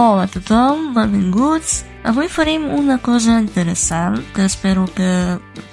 Hola a tothom, benvinguts. Avui farem una cosa interessant, que espero que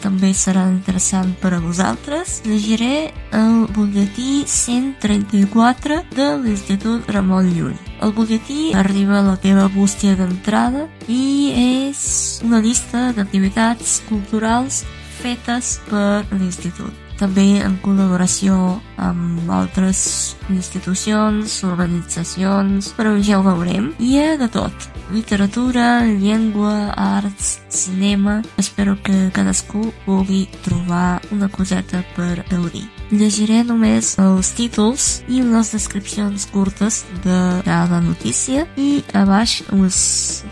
també serà interessant per a vosaltres. Llegiré el butlletí 134 de l'Institut Ramon Llull. El butlletí arriba a la teva bústia d'entrada i és una llista d'activitats culturals fetes per l'Institut també en col·laboració amb altres institucions, organitzacions, però ja ho veurem. Hi ha de tot. Literatura, llengua, arts, cinema... Espero que cadascú pugui trobar una coseta per veure Llegiré només els títols i les descripcions curtes de cada notícia i a baix us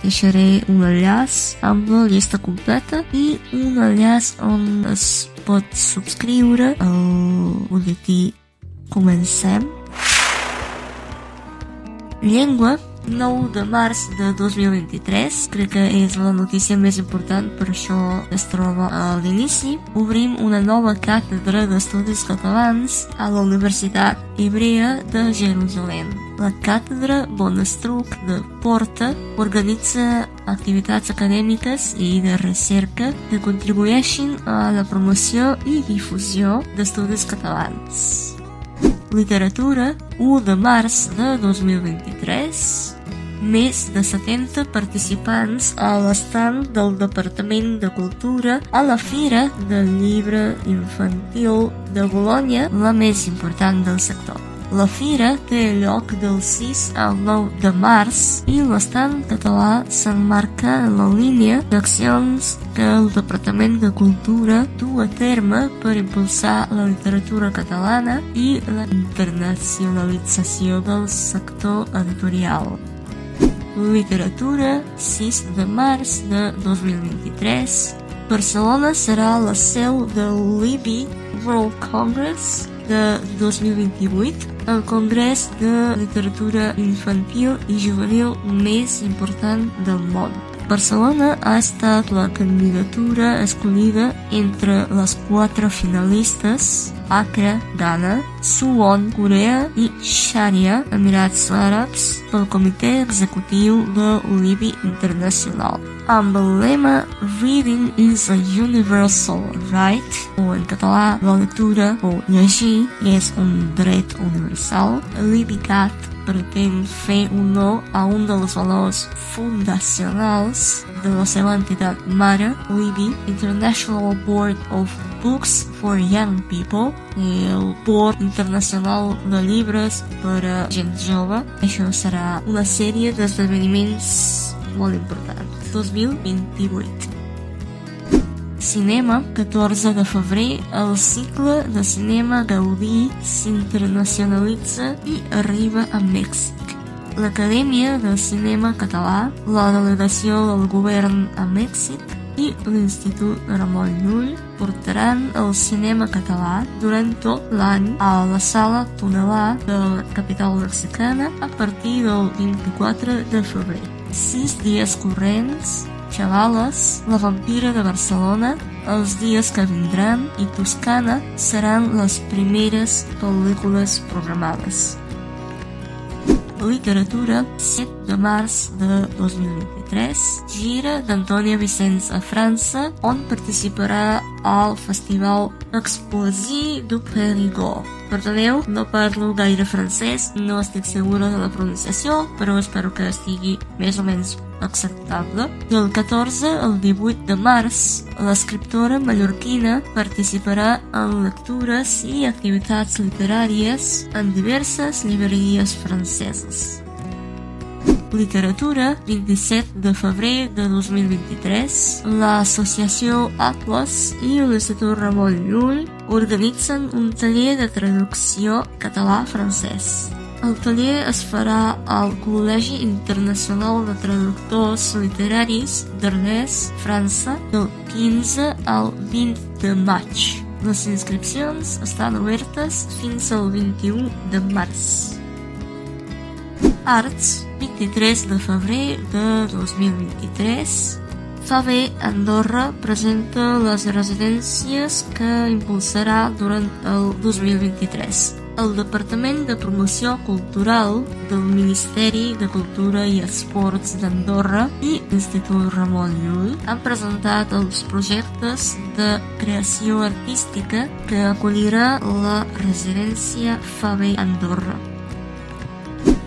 deixaré un enllaç amb la llista completa i un enllaç on es pot subscriure al butlletí Comencem. Llengua 9 de març de 2023, crec que és la notícia més important, per això es troba a l'inici. Obrim una nova càtedra d'estudis catalans a la Universitat Hebrea de Jerusalem. La càtedra Bonestruc de Porta organitza activitats acadèmiques i de recerca que contribueixin a la promoció i difusió d'estudis catalans. Literatura, 1 de març de 2023, més de 70 participants a l'estand del Departament de Cultura a la Fira del Llibre Infantil de Bologna, la més important del sector. La fira té lloc del 6 al 9 de març i l'estat català s'emmarca en la línia d'accions que el Departament de Cultura du a terme per impulsar la literatura catalana i la internacionalització del sector editorial. Literatura, 6 de març de 2023. Barcelona serà la seu del Libby World Congress de 2028, el congrés de literatura infantil i juvenil més important del món. Barcelona ha estat la candidatura escollida entre les quatre finalistes Accra, Ghana, Suwon, Corea i Sharia, Emirats Àrabs, pel Comitè Executiu de l'IBI Internacional. Amb el lema Reading is a Universal Right, o en català, la lectura o llegir és un dret universal, l'IBICAT pretén fer honor a un dels valors fundacionals de la seva entitat mare, l'IBI, International Board of Books for Young People, el Board Internacional de Llibres per a gent jove. Això serà una sèrie d'esdeveniments molt importants. 2028 cinema, 14 de febrer, el cicle de cinema Gaudí s'internacionalitza i arriba a Mèxic. L'Acadèmia de Cinema Català, la delegació del govern a Mèxic i l'Institut Ramon Llull portaran el cinema català durant tot l'any a la sala Tonelà de la capital mexicana a partir del 24 de febrer. Sis dies corrents Xavales, La vampira de Barcelona, Els dies que vindran i Toscana seran les primeres pel·lícules programades. Literatura, 7 de març de 2023, gira d'Antònia Vicenç a França, on participarà al Festival Explosie du Périgord. Perdoneu, no parlo gaire francès, no estic segura de la pronunciació, però espero que estigui més o menys acceptable. Del 14 al 18 de març, l'escriptora mallorquina participarà en lectures i activitats literàries en diverses llibreries franceses. Literatura, 27 de febrer de 2023, l'Associació Atlas i l'Institut Ramon Llull organitzen un taller de traducció català-francès. El taller es farà al Col·legi Internacional de Traductors Literaris d'Arles, França, del 15 al 20 de maig. Les inscripcions estan obertes fins al 21 de març. Arts, 23 de febrer de 2023. Favé Andorra presenta les residències que impulsarà durant el 2023 El Departament de Promoció Cultural del Ministeri de Cultura i Esports d'Andorra i l'Institut Ramon Llull han presentat els projectes de creació artística que acollirà la residència Faber Andorra.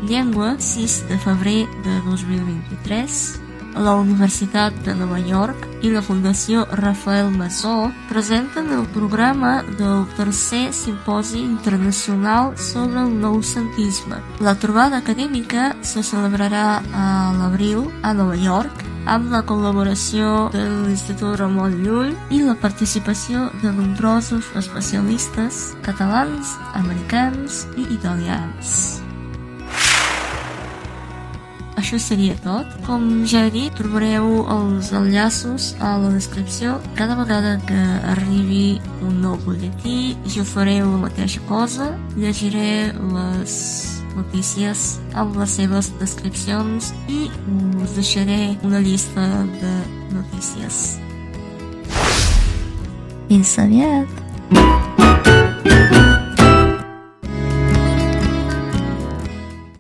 Llengua, 6 de febrer de 2023, la Universitat de Nova York i la Fundació Rafael Masó presenten el programa del tercer simposi internacional sobre el noucentisme. La trobada acadèmica se celebrarà a l'abril a Nova York amb la col·laboració de l'Institut Ramon Llull i la participació de nombrosos especialistes catalans, americans i italians. Això seria tot. Com ja he dit, trobareu els enllaços a la descripció. Cada vegada que arribi un nou butlletí, jo faré la mateixa cosa. Llegiré les notícies amb les seves descripcions i us deixaré una llista de notícies. Fins aviat!